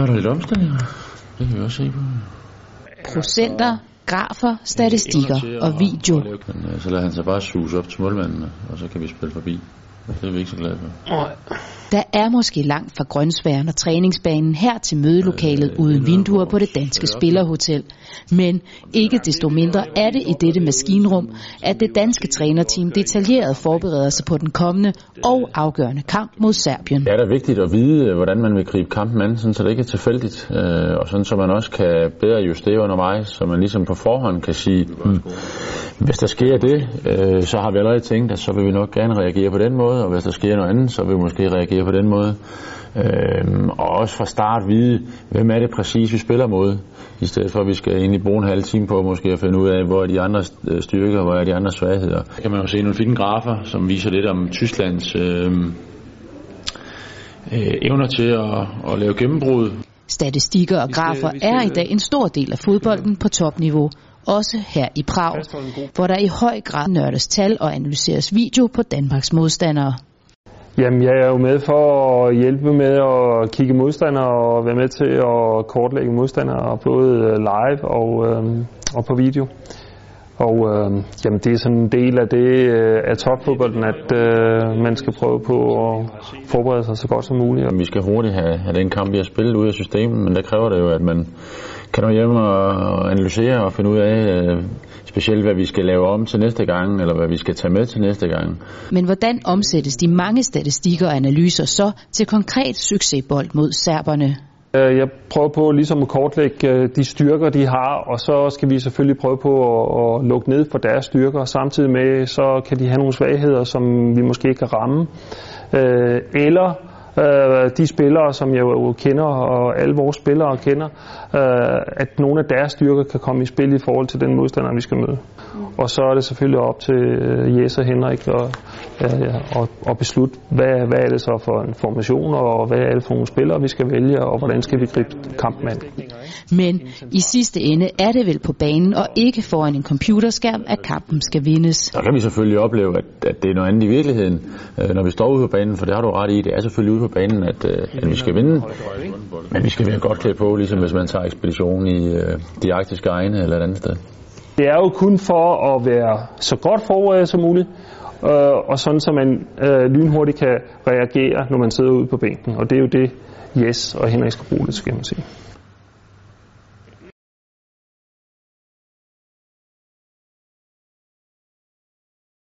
så er der lidt omstillinger. Det kan vi også se på. Procenter, grafer, statistikker og video. Men så lader han sig bare suge op til målmanden, og så kan vi spille forbi. Det er vi ikke så glade for. Der er måske langt fra Grønsværen og træningsbanen her til mødelokalet uden vinduer på det danske spillerhotel. Men ikke desto mindre er det i dette maskinrum, at det danske trænerteam detaljeret forbereder sig på den kommende og afgørende kamp mod Serbien. Det er da vigtigt at vide, hvordan man vil gribe kampen an, sådan så det ikke er tilfældigt, øh, og sådan så man også kan bedre justere undervejs, så man ligesom på forhånd kan sige, hmm, hvis der sker det, øh, så har vi allerede tænkt, at så vil vi nok gerne reagere på den måde, og hvis der sker noget andet, så vil vi måske reagere på den måde. Øh, og også fra start vide, hvem er det præcis, vi spiller mod, i stedet for at vi skal egentlig bruge en halv time på måske at finde ud af, hvor er de andre øh, styrker, hvor er de andre svagheder. Der kan man jo se nogle fine grafer, som viser lidt om Tysklands øh, øh, evner til at, at lave gennembrud. Statistikker og grafer er i dag en stor del af fodbolden på topniveau, også her i Prag, hvor der i høj grad nørdes tal og analyseres video på Danmarks modstandere. Jamen, jeg er jo med for at hjælpe med at kigge modstandere og være med til at kortlægge modstandere, både live og, øh, og på video. Og øh, jamen, det er sådan en del af det øh, af topfodbolden, at øh, man skal prøve på at forberede sig så godt som muligt. Vi skal hurtigt have, have den kamp, vi har spillet ud af systemet, men der kræver det jo, at man kan nå hjem og analysere og finde ud af, øh, specielt hvad vi skal lave om til næste gang, eller hvad vi skal tage med til næste gang. Men hvordan omsættes de mange statistikker og analyser så til konkret succesbold mod serberne? Øh, jeg prøver på ligesom at kortlægge øh, de styrker, de har, og så skal vi selvfølgelig prøve på at, lukke ned for deres styrker. Samtidig med, så kan de have nogle svagheder, som vi måske ikke kan ramme. Øh, eller Øh, de spillere, som jeg jo kender, og alle vores spillere kender, øh, at nogle af deres styrker kan komme i spil i forhold til den modstander, vi skal møde. Og så er det selvfølgelig op til øh, Jes og Henrik at, og, og beslutte, hvad, hvad er det så for en formation, og hvad er det for nogle spillere, vi skal vælge, og hvordan skal vi gribe kampen an. Men i sidste ende er det vel på banen, og ikke foran en computerskærm, at kampen skal vindes. Så kan vi selvfølgelig opleve, at, at det er noget andet i virkeligheden, når vi står ude på banen, for det har du ret i, det er selvfølgelig ude på banen, at, at vi skal vinde. Men vi skal være godt klædt på, ligesom hvis man tager ekspedition i de arktiske egne eller et andet sted. Det er jo kun for at være så godt forberedt som muligt, og sådan så man lynhurtigt kan reagere, når man sidder ude på bænken. Og det er jo det, Jes og Henrik skal bruge det, skal man sige.